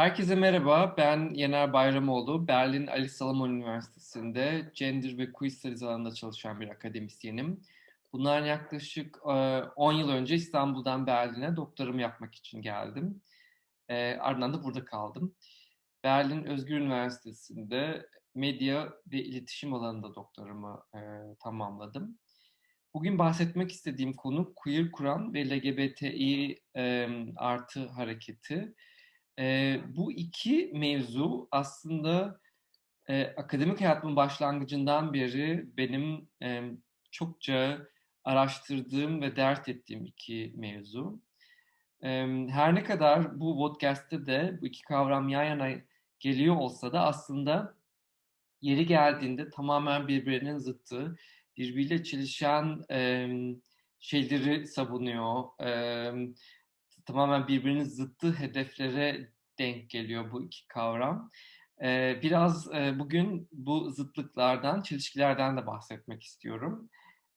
Herkese merhaba, ben Yener Bayramoğlu. Berlin Ali Salomon Üniversitesi'nde Gender ve Queer Studies alanında çalışan bir akademisyenim. Bundan yaklaşık 10 yıl önce İstanbul'dan Berlin'e doktorumu yapmak için geldim. Ardından da burada kaldım. Berlin Özgür Üniversitesi'nde medya ve iletişim alanında doktorumu tamamladım. Bugün bahsetmek istediğim konu queer kuran ve LGBTİ artı hareketi. E, bu iki mevzu aslında e, akademik hayatımın başlangıcından beri benim e, çokça araştırdığım ve dert ettiğim iki mevzu. E, her ne kadar bu podcast'te de bu iki kavram yan yana geliyor olsa da aslında yeri geldiğinde tamamen birbirinin zıttı, birbiriyle çelişen e, şeyleri savunuyor. E, tamamen birbirinin zıttı hedeflere denk geliyor bu iki kavram. Ee, biraz e, bugün bu zıtlıklardan, çelişkilerden de bahsetmek istiyorum.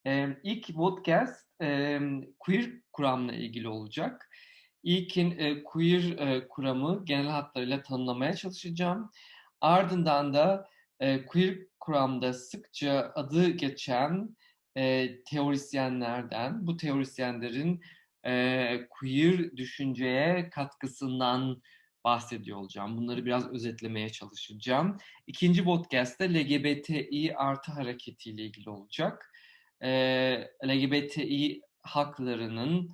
Ee, ilk podcast e, queer kuramla ilgili olacak. İlkin e, queer e, kuramı genel hatlarıyla tanımlamaya çalışacağım. Ardından da e, queer kuramda sıkça adı geçen e, teorisyenlerden, bu teorisyenlerin e, queer düşünceye katkısından bahsediyor olacağım. Bunları biraz özetlemeye çalışacağım. İkinci podcast'te LGBTİ artı hareketiyle ilgili olacak. E, LGBTİ haklarının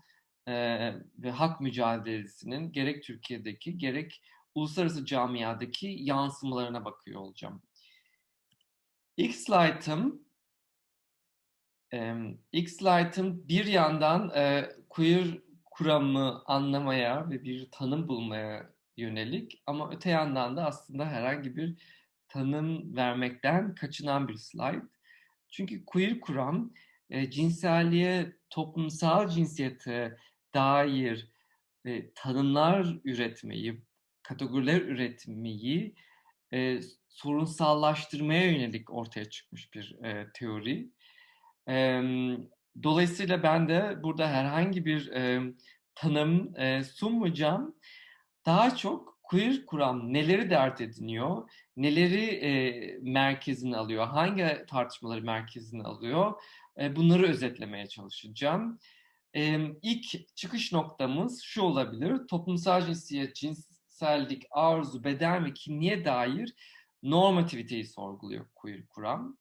e, ve hak mücadelesinin gerek Türkiye'deki gerek uluslararası camiadaki yansımalarına bakıyor olacağım. İlk slaytım e, ilk slaytım bir yandan queer kuramı anlamaya ve bir tanım bulmaya yönelik ama öte yandan da aslında herhangi bir tanım vermekten kaçınan bir slide. Çünkü queer kuram e, cinselliğe, toplumsal cinsiyete dair e, tanımlar üretmeyi, kategoriler üretmeyi e, sorunsallaştırmaya yönelik ortaya çıkmış bir e, teori. E, dolayısıyla ben de burada herhangi bir e, tanım e, sunmayacağım. Daha çok queer kuram neleri dert ediniyor, neleri e, merkezine alıyor, hangi tartışmaları merkezine alıyor, e, bunları özetlemeye çalışacağım. E, ilk çıkış noktamız şu olabilir, toplumsal cinsiyet, cinsellik, arzu, beden ve kimliğe dair normativiteyi sorguluyor queer kuram.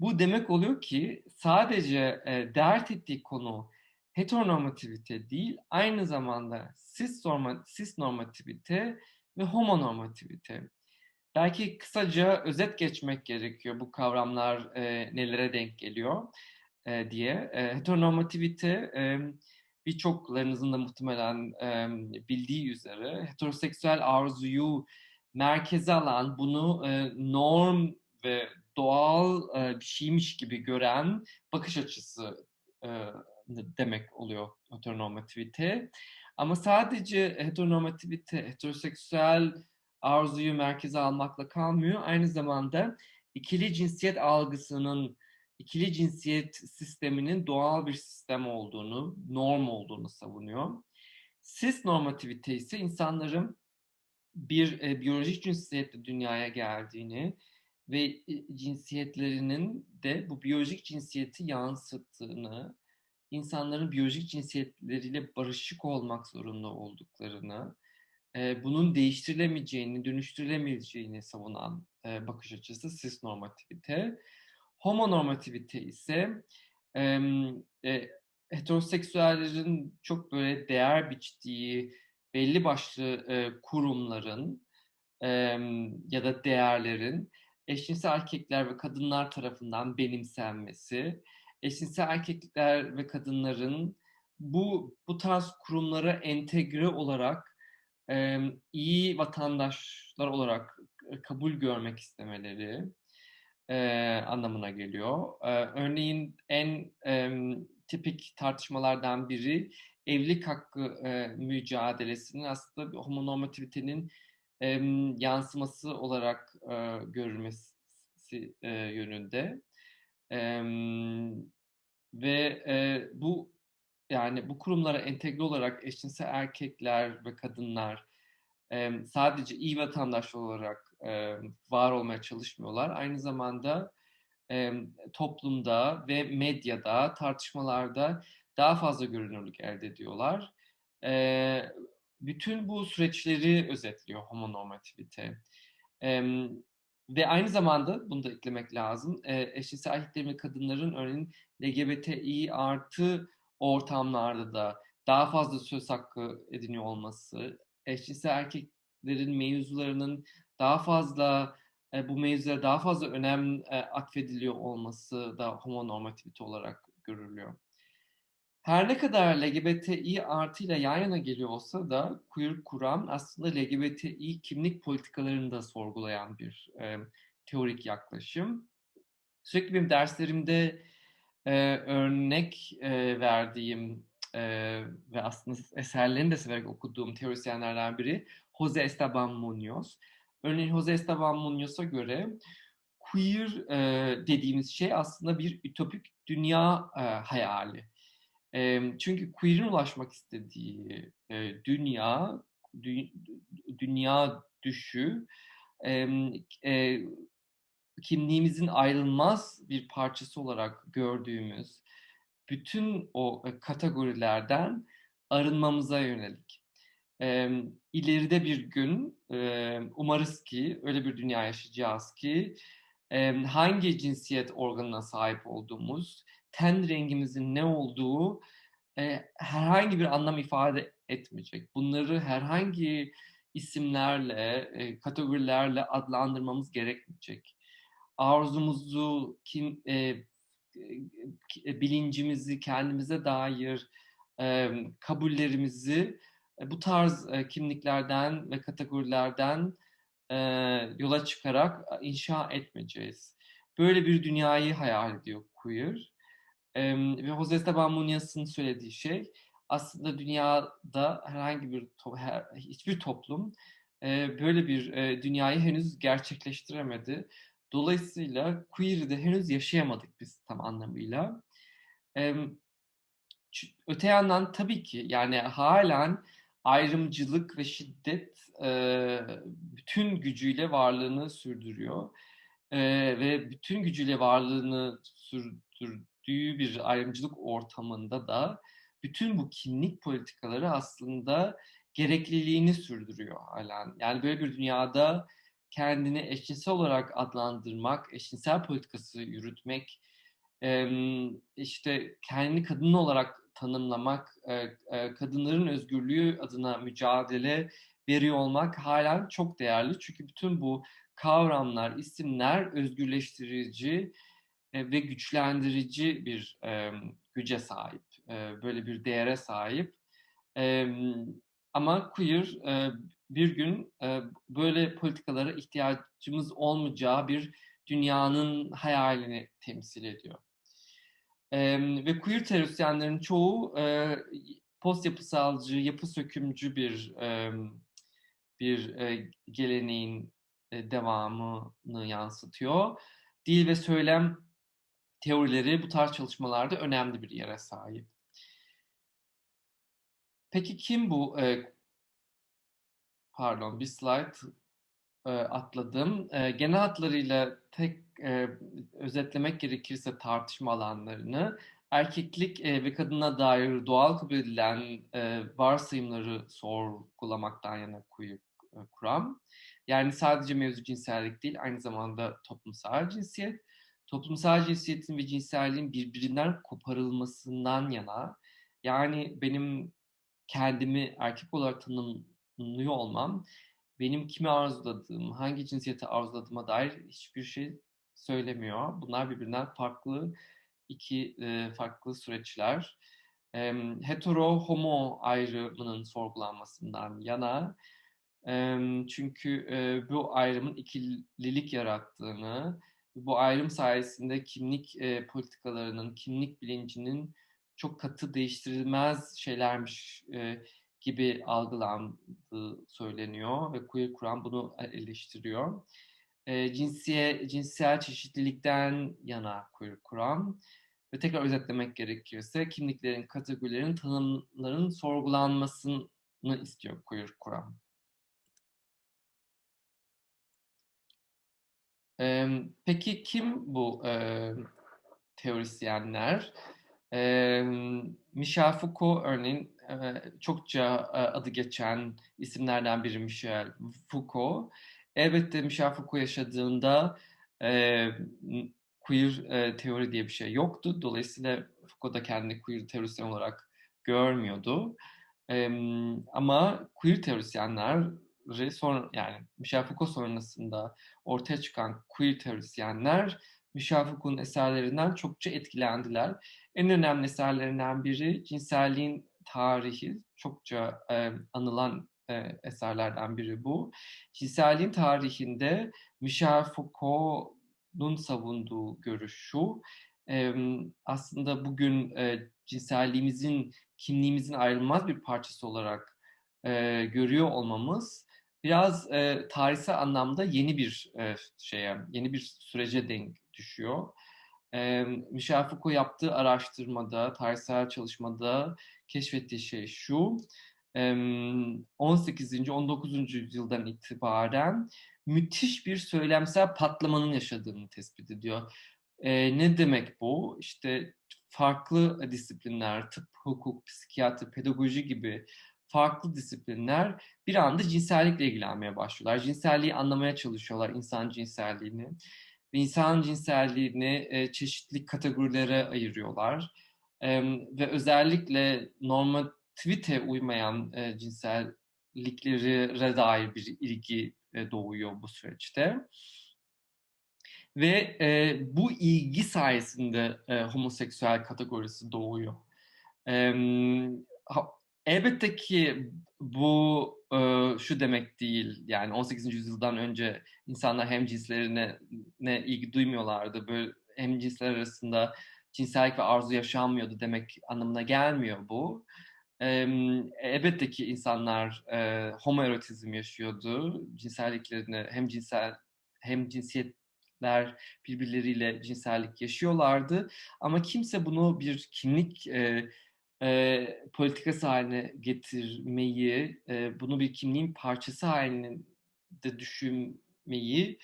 Bu demek oluyor ki sadece e, dert ettiği konu heteronormativite değil, aynı zamanda cis, norma, cis normativite ve homonormativite. Belki kısaca özet geçmek gerekiyor bu kavramlar e, nelere denk geliyor e, diye. E, heteronormativite e, birçoklarınızın da muhtemelen e, bildiği üzere heteroseksüel arzuyu merkeze alan, bunu e, norm ve doğal e, bir şeymiş gibi gören bakış açısı e, demek oluyor heteronormativite. Ama sadece heteronormativite, heteroseksüel arzuyu merkeze almakla kalmıyor. Aynı zamanda ikili cinsiyet algısının, ikili cinsiyet sisteminin doğal bir sistem olduğunu, norm olduğunu savunuyor. Cis normativite ise insanların bir e, biyolojik cinsiyetle dünyaya geldiğini ve e, cinsiyetlerinin de bu biyolojik cinsiyeti yansıttığını, insanların biyolojik cinsiyetleriyle barışık olmak zorunda olduklarını, e, bunun değiştirilemeyeceğini, dönüştürülemeyeceğini savunan e, bakış açısı cis normativite. Homonormativite ise heteroseksüellerin çok böyle değer biçtiği belli başlı kurumların ya da değerlerin eşcinsel erkekler ve kadınlar tarafından benimsenmesi, eşcinsel erkekler ve kadınların bu bu tarz kurumlara entegre olarak e, iyi vatandaşlar olarak kabul görmek istemeleri e, anlamına geliyor. E, örneğin en e, tipik tartışmalardan biri evlilik hakkı e, mücadelesinin aslında homonormativitenin e, yansıması olarak e, görülmesi e, yönünde. E, ve e, bu yani bu kurumlara entegre olarak eşcinsel erkekler ve kadınlar e, sadece iyi vatandaş olarak e, var olmaya çalışmıyorlar. Aynı zamanda e, toplumda ve medyada, tartışmalarda daha fazla görünürlük elde ediyorlar. E, bütün bu süreçleri özetliyor homonormativite. E, ve aynı zamanda bunu da eklemek lazım. E, eşcinsel erkeklerin kadınların örneğin LGBTİ artı ortamlarda da daha fazla söz hakkı ediniyor olması, eşcinsel erkeklerin mevzularının daha fazla e, bu mevzulara daha fazla önem e, atfediliyor olması da homonormativite olarak görülüyor. Her ne kadar LGBTİ artıyla yan yana geliyor olsa da queer kuram aslında LGBTİ kimlik politikalarını da sorgulayan bir e, teorik yaklaşım. Sürekli benim derslerimde e, örnek e, verdiğim e, ve aslında eserlerini de severek okuduğum teorisyenlerden biri Jose Esteban Munoz. Örneğin Jose Esteban Munoz'a göre queer e, dediğimiz şey aslında bir ütopik dünya e, hayali. E, çünkü queer'in ulaşmak istediği e, dünya, dü, dünya düşü, e, e, kimliğimizin ayrılmaz bir parçası olarak gördüğümüz bütün o kategorilerden arınmamıza yönelik. E, ileride bir gün e, umarız ki öyle bir dünya yaşayacağız ki e, hangi cinsiyet organına sahip olduğumuz, ten rengimizin ne olduğu e, herhangi bir anlam ifade etmeyecek. Bunları herhangi isimlerle, e, kategorilerle adlandırmamız gerekmeyecek. Arzumuzu, kim, e, e, bilincimizi, kendimize dair e, kabullerimizi e, bu tarz e, kimliklerden ve kategorilerden e, yola çıkarak inşa etmeyeceğiz. Böyle bir dünyayı hayal ediyor queer. Ve Jose Esteban Muñoz'ın söylediği şey aslında dünyada herhangi bir her, hiçbir toplum böyle bir dünyayı henüz gerçekleştiremedi. Dolayısıyla queer'i de henüz yaşayamadık biz tam anlamıyla. öte yandan tabii ki yani halen ayrımcılık ve şiddet e, bütün gücüyle varlığını sürdürüyor. E, ve bütün gücüyle varlığını sürdürdüğü bir ayrımcılık ortamında da bütün bu kimlik politikaları aslında gerekliliğini sürdürüyor halen. Yani böyle bir dünyada kendini eşcinsel olarak adlandırmak, eşcinsel politikası yürütmek, işte kendini kadın olarak tanımlamak, kadınların özgürlüğü adına mücadele veriyor olmak halen çok değerli. Çünkü bütün bu kavramlar, isimler özgürleştirici ve güçlendirici bir güce sahip, böyle bir değere sahip. Ama queer bir gün böyle politikalara ihtiyacımız olmayacağı bir dünyanın hayalini temsil ediyor. E, ve queer teorisyenlerin çoğu e, post yapısalcı, yapı sökümcü bir e, bir e, geleneğin e, devamını yansıtıyor. Dil ve söylem teorileri bu tarz çalışmalarda önemli bir yere sahip. Peki kim bu? E, pardon bir slide e, atladım. E, genel hatlarıyla tek e, özetlemek gerekirse tartışma alanlarını erkeklik e, ve kadına dair doğal kabul edilen e, varsayımları sorgulamaktan yana koyu e, kuram. Yani sadece mevzu cinsellik değil, aynı zamanda toplumsal cinsiyet. Toplumsal cinsiyetin ve cinselliğin birbirinden koparılmasından yana, yani benim kendimi erkek olarak tanımlıyor olmam, benim kimi arzuladığım, hangi cinsiyeti arzuladığıma dair hiçbir şey söylemiyor. Bunlar birbirinden farklı iki e, farklı süreçler. E, hetero homo ayrımının sorgulanmasından yana e, çünkü e, bu ayrımın ikililik yarattığını, bu ayrım sayesinde kimlik e, politikalarının, kimlik bilincinin çok katı değiştirilmez şeylermiş e, gibi algılandığı söyleniyor ve queer kuram bunu eleştiriyor e, cinsiye, cinsel çeşitlilikten yana queer kuram ve tekrar özetlemek gerekirse kimliklerin, kategorilerin, tanımların sorgulanmasını istiyor queer kuram. Emm, peki kim bu, eee, teorisyenler? Emm, Michel Foucault örneğin, eee, çokça, eee, adı geçen isimlerden biri Michel Foucault. Elbette Michel Foucault yaşadığında, eee, queer, eee, teori diye bir şey yoktu. Dolayısıyla Foucault da kendini queer teorisyen olarak görmüyordu. Emm, ama queer teorisyenleri sonra yani Michel Foucault sonrasında ortaya çıkan queer teorisyenler Michel Foucault'un eserlerinden çokça etkilendiler. En önemli eserlerinden biri cinselliğin tarihi. Çokça e, anılan e, eserlerden biri bu. Cinselliğin tarihinde Michel Foucault'un savunduğu görüş şu. E, aslında bugün e, cinselliğimizin, kimliğimizin ayrılmaz bir parçası olarak e, görüyor olmamız biraz e, tarihsel anlamda yeni bir e, şeye, yeni bir sürece denk düşüyor. E, Michel Foucault yaptığı araştırmada, tarihsel çalışmada keşfettiği şey şu. E, 18. 19. yüzyıldan itibaren müthiş bir söylemsel patlamanın yaşadığını tespit ediyor. E, ne demek bu? İşte farklı disiplinler, tıp, hukuk, psikiyatri, pedagoji gibi farklı disiplinler bir anda cinsellikle ilgilenmeye başlıyorlar. Cinselliği anlamaya çalışıyorlar, insan cinselliğini. Ve insan cinselliğini e, çeşitli kategorilere ayırıyorlar. E, ve özellikle normativite uymayan e, cinselliklere dair bir ilgi e, doğuyor bu süreçte. Ve e, bu ilgi sayesinde e, homoseksüel kategorisi doğuyor. E, elbette ki bu e, şu demek değil. Yani 18. yüzyıldan önce insanlar hem cinslerine ne ilgi duymuyorlardı. Böyle hem cinsler arasında cinsellik ve arzu yaşanmıyordu demek anlamına gelmiyor bu. E, elbette ki insanlar e, homoerotizm yaşıyordu. Cinselliklerini hem cinsel hem cinsiyetler birbirleriyle cinsellik yaşıyorlardı. Ama kimse bunu bir kimlik e, e, politikası haline getirmeyi, e, bunu bir kimliğin parçası halinde düşünmeyi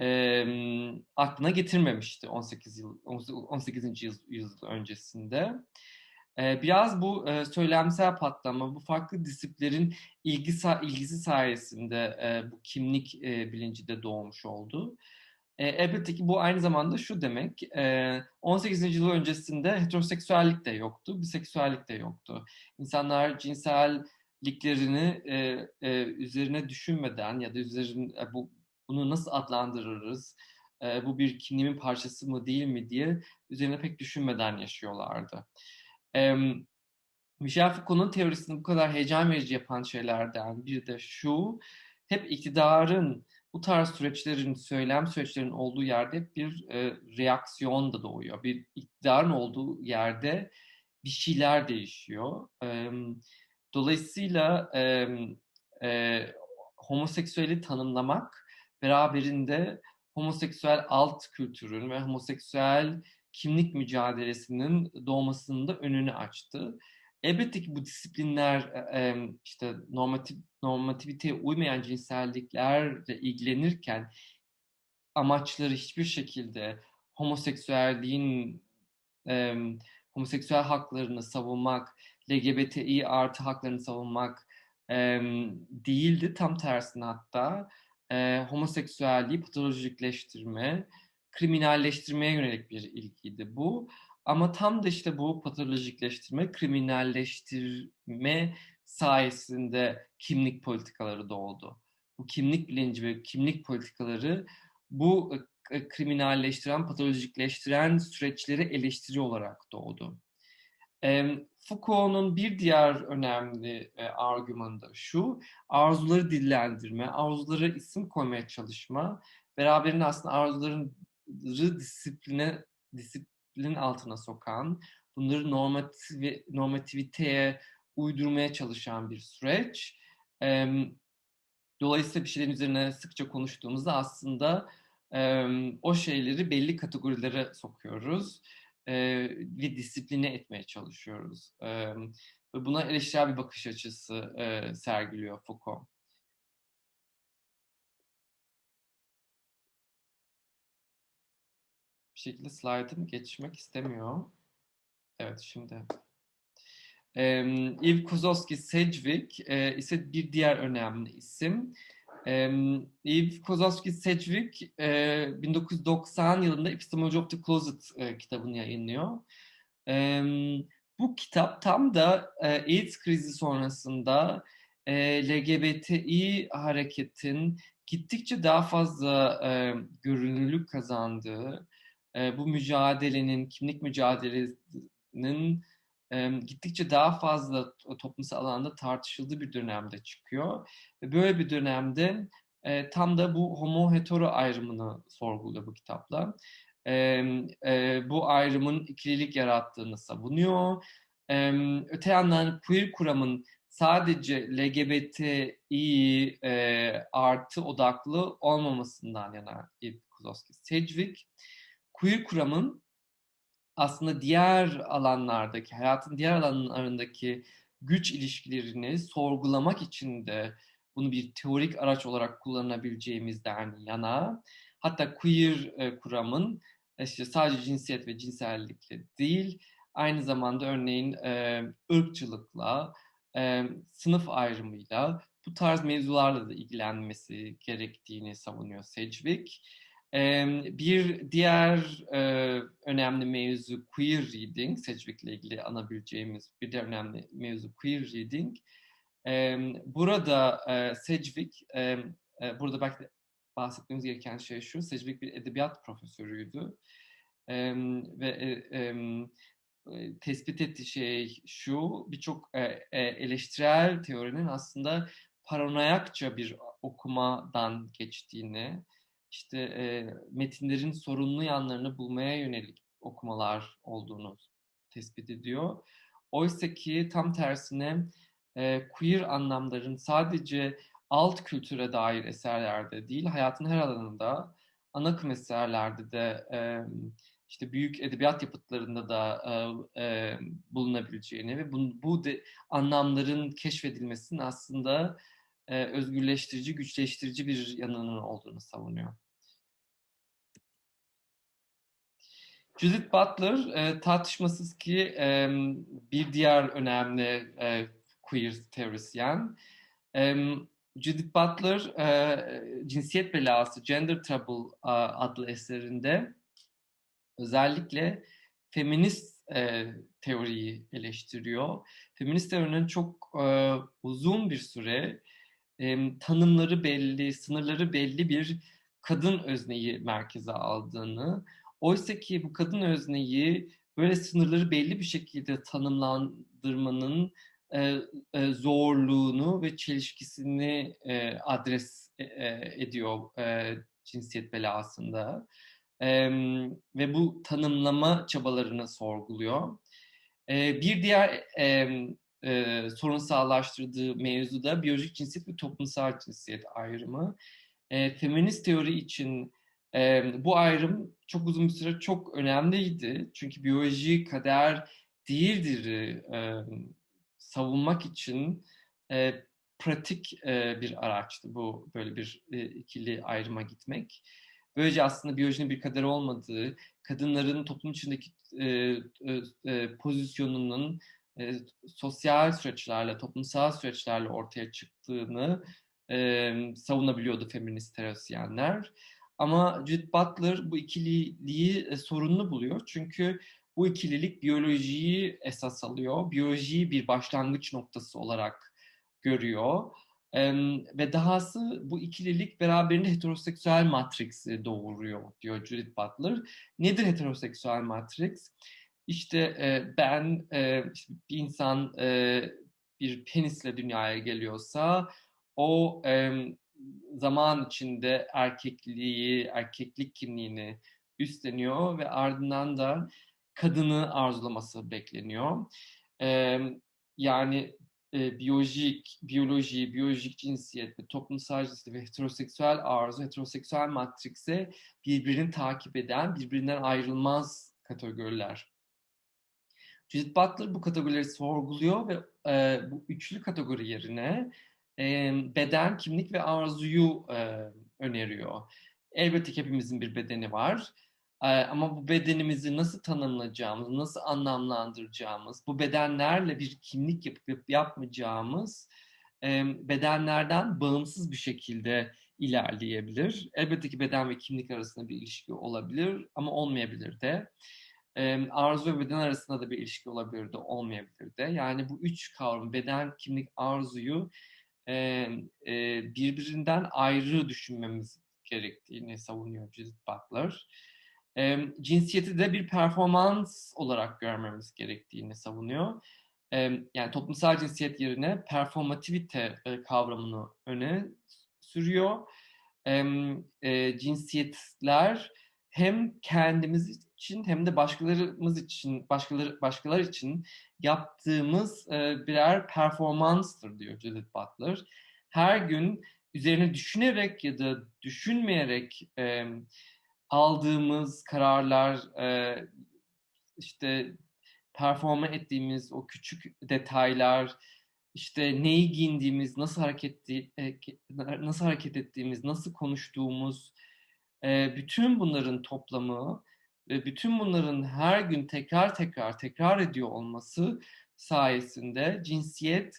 e, aklına getirmemişti 18 yıl 18. yüzyıl öncesinde. E, biraz bu e, söylemsel patlama, bu farklı disiplerin ilgisi, ilgisi sayesinde e, bu kimlik e, bilinci de doğmuş oldu. E, elbette ki bu aynı zamanda şu demek, e, 18. yüzyıl öncesinde heteroseksüellik de yoktu, biseksüellik de yoktu. İnsanlar cinselliklerini e, e, üzerine düşünmeden ya da üzerine e, bu bunu nasıl adlandırırız, e, bu bir kimliğimin parçası mı değil mi diye üzerine pek düşünmeden yaşıyorlardı. E, Michel Foucault'un teorisini bu kadar heyecan verici yapan şeylerden bir de şu, hep iktidarın bu tarz süreçlerin, söylem süreçlerin olduğu yerde bir e, reaksiyon da doğuyor. Bir iktidarın olduğu yerde bir şeyler değişiyor. E, dolayısıyla e, e, homoseksüeli tanımlamak beraberinde homoseksüel alt kültürün ve homoseksüel kimlik mücadelesinin doğmasının da önünü açtı. Elbette ki bu disiplinler e, işte normatif normativiteye uymayan cinselliklerle ilgilenirken amaçları hiçbir şekilde homoseksüelliğin e, homoseksüel haklarını savunmak, LGBTİ artı haklarını savunmak e, değildi. Tam tersine hatta e, homoseksüelliği patolojikleştirme, kriminalleştirmeye yönelik bir ilgiydi bu. Ama tam da işte bu patolojikleştirme, kriminalleştirme sayesinde kimlik politikaları doğdu. Bu kimlik bilinci ve kimlik politikaları bu e, kriminalleştiren, patolojikleştiren süreçleri eleştiri olarak doğdu. Foucault'un bir diğer önemli e, argümanı da şu, arzuları dillendirme, arzuları isim koymaya çalışma, beraberinde aslında arzuların disipline, disiplin disiplin altına sokan, bunları normativ normativiteye uydurmaya çalışan bir süreç. E, dolayısıyla bir şeylerin üzerine sıkça konuştuğumuzda aslında e, o şeyleri belli kategorilere sokuyoruz e, ve disipline etmeye çalışıyoruz. E, buna eleştirel bir bakış açısı e, sergiliyor Foucault. Şekilde slide'ım geçmek istemiyor. Evet şimdi. Um, Eve Kozowski Sedgwick e, ise bir diğer önemli isim. Um, Eve Kozowski Sedgwick e, 1990 yılında Epistemology of the Closet e, kitabını yayınlıyor. Um, bu kitap tam da e, AIDS krizi sonrasında e, LGBTİ hareketin gittikçe daha fazla e, görünürlük kazandığı, e, bu mücadelenin, kimlik mücadelesinin e, gittikçe daha fazla toplumsal alanda tartışıldığı bir dönemde çıkıyor. Ve böyle bir dönemde e, tam da bu homo-hetero ayrımını sorguluyor bu kitapla. E, e, bu ayrımın ikililik yarattığını savunuyor. E, öte yandan queer kuramın sadece LGBTİ e, artı odaklı olmamasından yana Eve Kozowski Sedgwick, queer kuramın aslında diğer alanlardaki, hayatın diğer alanlarındaki güç ilişkilerini sorgulamak için de bunu bir teorik araç olarak kullanabileceğimizden yana, hatta queer e, kuramın işte sadece cinsiyet ve cinsellikle değil, aynı zamanda örneğin e, ırkçılıkla, e, sınıf ayrımıyla bu tarz mevzularla da ilgilenmesi gerektiğini savunuyor Sedgwick. E, bir diğer önemli mevzu queer reading, Sedgwick ile ilgili anabileceğimiz bir diğer önemli mevzu queer reading. Burada e, Sedgwick, e, burada belki de bahsetmemiz gereken şey şu, Sedgwick bir edebiyat profesörüydü. Ve tespit ettiği şey şu, birçok eleştirel teorinin aslında paranoyakça bir okumadan geçtiğini, işte e, metinlerin sorunlu yanlarını bulmaya yönelik okumalar olduğunu tespit ediyor. Oysa ki tam tersine e, queer anlamların sadece alt kültüre dair eserlerde değil, hayatın her alanında, ana akım eserlerde de e, işte büyük edebiyat yapıtlarında da e, e, bulunabileceğini ve bu, bu de, anlamların keşfedilmesinin aslında e, özgürleştirici, güçleştirici bir yanının olduğunu savunuyor. Judith Butler e, tartışmasız ki e, bir diğer önemli e, queer teorisyen. E, Judith Butler e, Cinsiyet Belası, Gender Trouble adlı eserinde özellikle feminist e, teoriyi eleştiriyor. Feminist teorinin çok e, uzun bir süre e, tanımları belli, sınırları belli bir kadın özneyi merkeze aldığını, oysa ki bu kadın özneyi böyle sınırları belli bir şekilde tanımlandırmanın e, e, zorluğunu ve çelişkisini e, adres e, ediyor e, cinsiyet belasında e, ve bu tanımlama çabalarını sorguluyor. E, bir diğer e, e, sorunsallaştırdığı mevzu da biyolojik cinsiyet ve toplumsal cinsiyet ayrımı. E, feminist teori için e, bu ayrım çok uzun bir süre çok önemliydi. Çünkü biyoloji kader değildir e, savunmak için e, pratik e, bir araçtı bu böyle bir e, ikili ayrıma gitmek. Böylece aslında biyolojinin bir kaderi olmadığı, kadınların toplum içindeki e, e, pozisyonunun e, sosyal süreçlerle, toplumsal süreçlerle ortaya çıktığını e, savunabiliyordu feminist teorisyenler. Ama Judith Butler bu ikililiği e, sorunlu buluyor. Çünkü bu ikililik biyolojiyi esas alıyor. Biyolojiyi bir başlangıç noktası olarak görüyor ve dahası bu ikililik beraberinde heteroseksüel matriksi doğuruyor diyor Judith Butler. Nedir heteroseksüel matrix? İşte e, ben e, işte bir insan e, bir penisle dünyaya geliyorsa o e, zaman içinde erkekliği, erkeklik kimliğini üstleniyor ve ardından da kadını arzulaması bekleniyor. E, yani e, biyolojik, biyoloji, biyolojik cinsiyet ve toplumsal cinsiyet ve heteroseksüel arzu, heteroseksüel matrise birbirini takip eden, birbirinden ayrılmaz kategoriler. Judith Butler bu kategorileri sorguluyor ve e, bu üçlü kategori yerine e, beden, kimlik ve arzuyu e, öneriyor. Elbette ki hepimizin bir bedeni var. ama bu bedenimizi nasıl tanımlayacağımız, nasıl anlamlandıracağımız, bu bedenlerle bir kimlik yapıp yapmayacağımız bedenlerden bağımsız bir şekilde ilerleyebilir. Elbette ki beden ve kimlik arasında bir ilişki olabilir ama olmayabilir de. Arzu ve beden arasında da bir ilişki olabilir de olmayabilir de. Yani bu üç kavram beden, kimlik, arzuyu birbirinden ayrı düşünmemiz gerektiğini savunuyor Judith Butler. Cinsiyeti de bir performans olarak görmemiz gerektiğini savunuyor yani toplumsal cinsiyet yerine performativite kavramını öne sürüyor. cinsiyetler hem kendimiz için hem de başkalarımız için başkaları başkalar için yaptığımız birer performanstır diyor Judith Butler. Her gün üzerine düşünerek ya da düşünmeyerek aldığımız kararlar işte performa ettiğimiz o küçük detaylar, işte neyi giyindiğimiz, nasıl hareket e, nasıl hareket ettiğimiz, nasıl konuştuğumuz, e, bütün bunların toplamı ve bütün bunların her gün tekrar tekrar tekrar ediyor olması sayesinde cinsiyet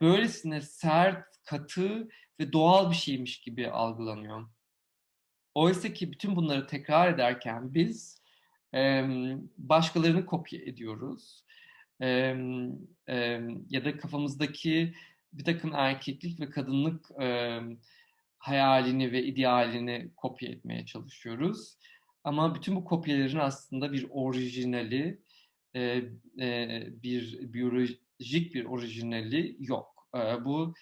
böylesine sert, katı ve doğal bir şeymiş gibi algılanıyor. Oysa ki bütün bunları tekrar ederken biz başkalarını kopya ediyoruz. ya da kafamızdaki bir takım erkeklik ve kadınlık hayalini ve idealini kopya etmeye çalışıyoruz. Ama bütün bu kopyaların aslında bir orijinali, bir biyolojik bir orijinali yok. bu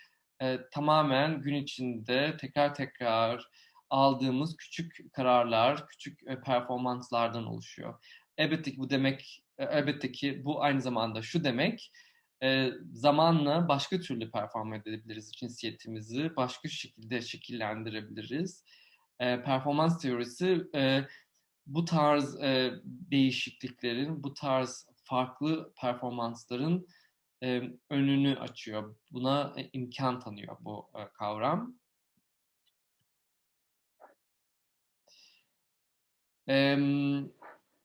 tamamen gün içinde tekrar tekrar aldığımız küçük kararlar, küçük e, performanslardan oluşuyor. Elbette ki bu demek, e, elbette ki bu aynı zamanda şu demek, e, zamanla başka türlü perform edebiliriz cinsiyetimizi, başka şekilde şekillendirebiliriz. performans teorisi bu tarz değişikliklerin, bu tarz farklı performansların önünü açıyor. Buna imkan tanıyor bu kavram. E,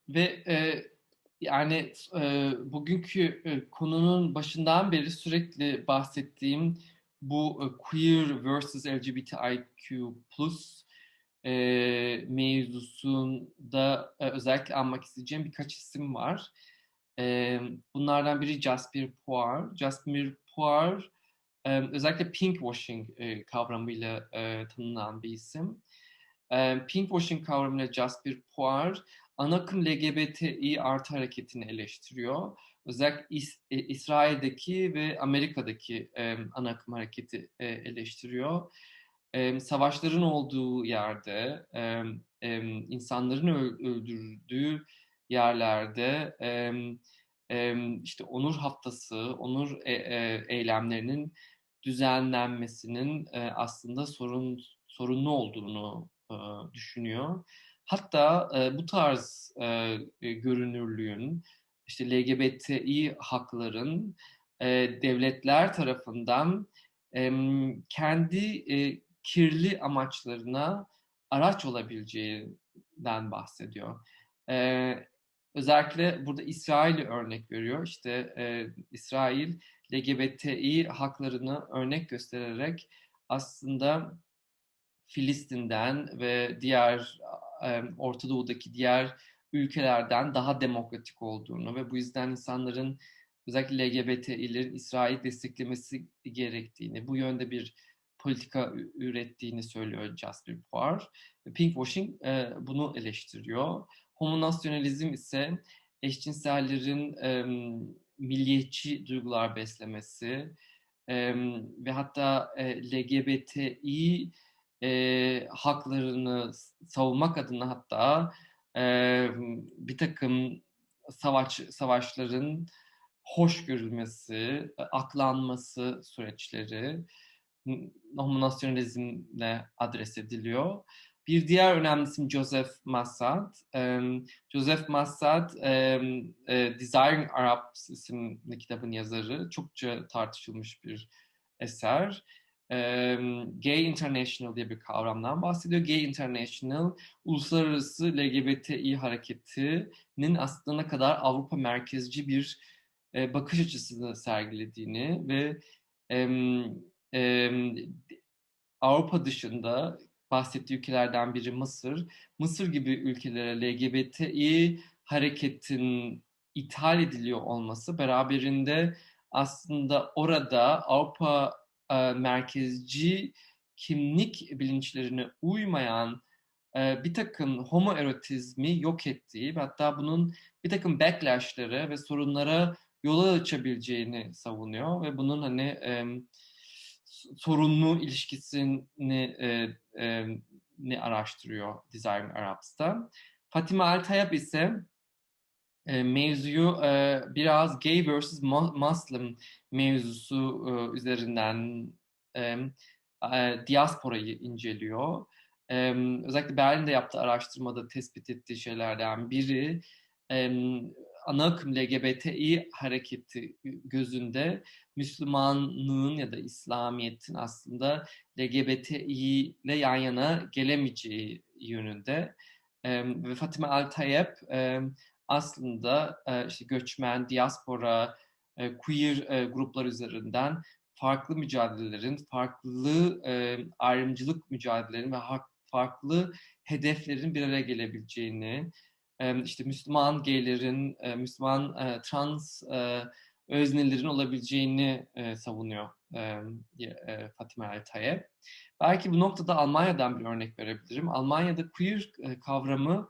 ve e, yani e, bugünkü e, konunun başından beri sürekli bahsettiğim bu e, queer versus LGBTIQ plus e, mevzusunda e, özellikle anmak isteyeceğim birkaç isim var. E, bunlardan biri Jasper Poir. Jasper Poir e, özellikle pink washing e, kavramıyla e, tanınan bir isim. Pinkwashing kavramıyla Jasper Poir ana akım LGBTİ artı hareketini eleştiriyor. Özellikle İs- e, İsrail'deki ve Amerika'daki e, ana akım hareketi e, eleştiriyor. E, savaşların olduğu yerde, e, e, insanların öldürdüğü yerlerde e, e, işte onur haftası, onur e, e, eylemlerinin düzenlenmesinin e, aslında sorun sorunlu olduğunu e, düşünüyor. Hatta e, bu tarz e, görünürlüğün, işte LGBTİ hakların devletler tarafından kendi kirli amaçlarına araç olabileceğinden bahsediyor. özellikle burada İsrail'i örnek veriyor. İşte İsrail LGBTİ haklarını örnek göstererek aslında Filistin'den ve diğer Orta Doğu'daki diğer ülkelerden daha demokratik olduğunu ve bu yüzden insanların özellikle LGBT'lerin İsrail desteklemesi gerektiğini, bu yönde bir politika ürettiğini söylüyor Jasper Poir. Pinkwashing e, bunu eleştiriyor. Homonasyonalizm ise eşcinsellerin e, milliyetçi duygular beslemesi e, ve hatta e, LGBTİ e, haklarını savunmak adına hatta e, bir takım savaş savaşların hoş görülmesi, aklanması süreçleri nominasyonalizmle adres ediliyor. Bir diğer önemli isim Joseph Massad. Um, Joseph Massad um, e, Desiring Arabs isimli kitabın yazarı. Çokça tartışılmış bir eser. Gay International diye bir kavramdan bahsediyor. Gay International, uluslararası LGBTİ hareketinin aslında kadar Avrupa merkezci bir bakış açısını sergilediğini ve Avrupa dışında bahsettiği ülkelerden biri Mısır. Mısır gibi ülkelere LGBTİ hareketin ithal ediliyor olması beraberinde aslında orada Avrupa e, merkezci kimlik bilinçlerine uymayan e, bir takım homoerotizmi yok ettiği ve hatta bunun bir takım backlashları ve sorunlara yol açabileceğini savunuyor ve bunun hani e, sorunlu ilişkisini e, e, ne araştırıyor Design Arabs'ta. Fatima Altayab ise e, mevzuyu e, biraz gay versus Muslim mevzusu e, üzerinden e, e, diasporayı inceliyor. E, özellikle Berlin'de yaptığı araştırmada tespit ettiği şeylerden biri e, ana akım LGBTİ hareketi gözünde Müslümanlığın ya da İslamiyet'in aslında LGBTİ ile yan yana gelemeyeceği yönünde. E, ve Fatime Altayeb e, aslında e, işte göçmen, diaspora, e, queer e, gruplar üzerinden farklı mücadelelerin, farklı e, ayrımcılık mücadelelerin ve farklı hedeflerin bir araya gelebileceğini, e, işte Müslüman gaylerin, e, Müslüman e, trans e, öznelerin olabileceğini e, savunuyor e, e, Fatime El. Belki bu noktada Almanya'dan bir örnek verebilirim. Almanya'da queer e, kavramı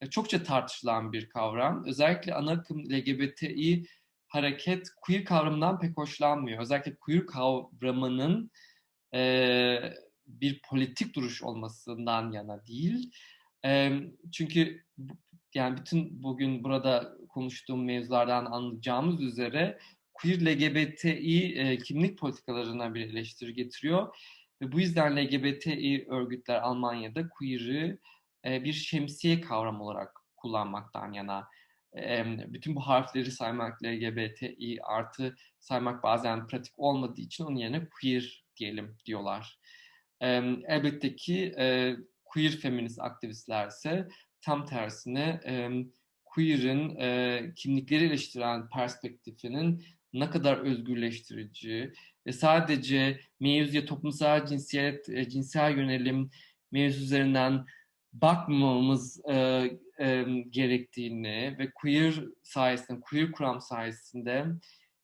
e, çokça tartışılan bir kavram. Özellikle ana akım LGBTİ hareket queer kavramından pek hoşlanmıyor. Özellikle queer kavramının e, bir politik duruş olmasından yana değil. E, çünkü yani bütün bugün burada konuştuğum mevzulardan anlayacağımız üzere queer LGBTİ e, kimlik politikalarına bir eleştiri getiriyor. Ve bu yüzden LGBTİ örgütler Almanya'da queer'ı e, bir şemsiye kavram olarak kullanmaktan yana. E, bütün bu harfleri saymak, LGBTİ artı saymak bazen pratik olmadığı için onun yerine queer diyelim diyorlar. E, elbette ki e, queer feminist aktivistler ise tam tersine e, queer'in e, kimlikleri eleştiren perspektifinin ne kadar özgürleştirici ve sadece mevzuya toplumsal cinsiyet, e, cinsel yönelim mevzu üzerinden bakmamamız e, e, gerektiğini ve queer sayesinde, queer kuram sayesinde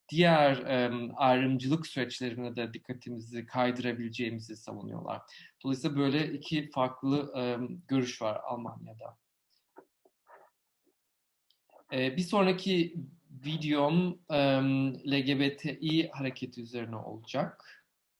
diğer e, ayrımcılık süreçlerine de dikkatimizi kaydırabileceğimizi savunuyorlar. Dolayısıyla böyle iki farklı e, görüş var Almanya'da. E, bir sonraki videom e, LGBTİ hareketi üzerine olacak.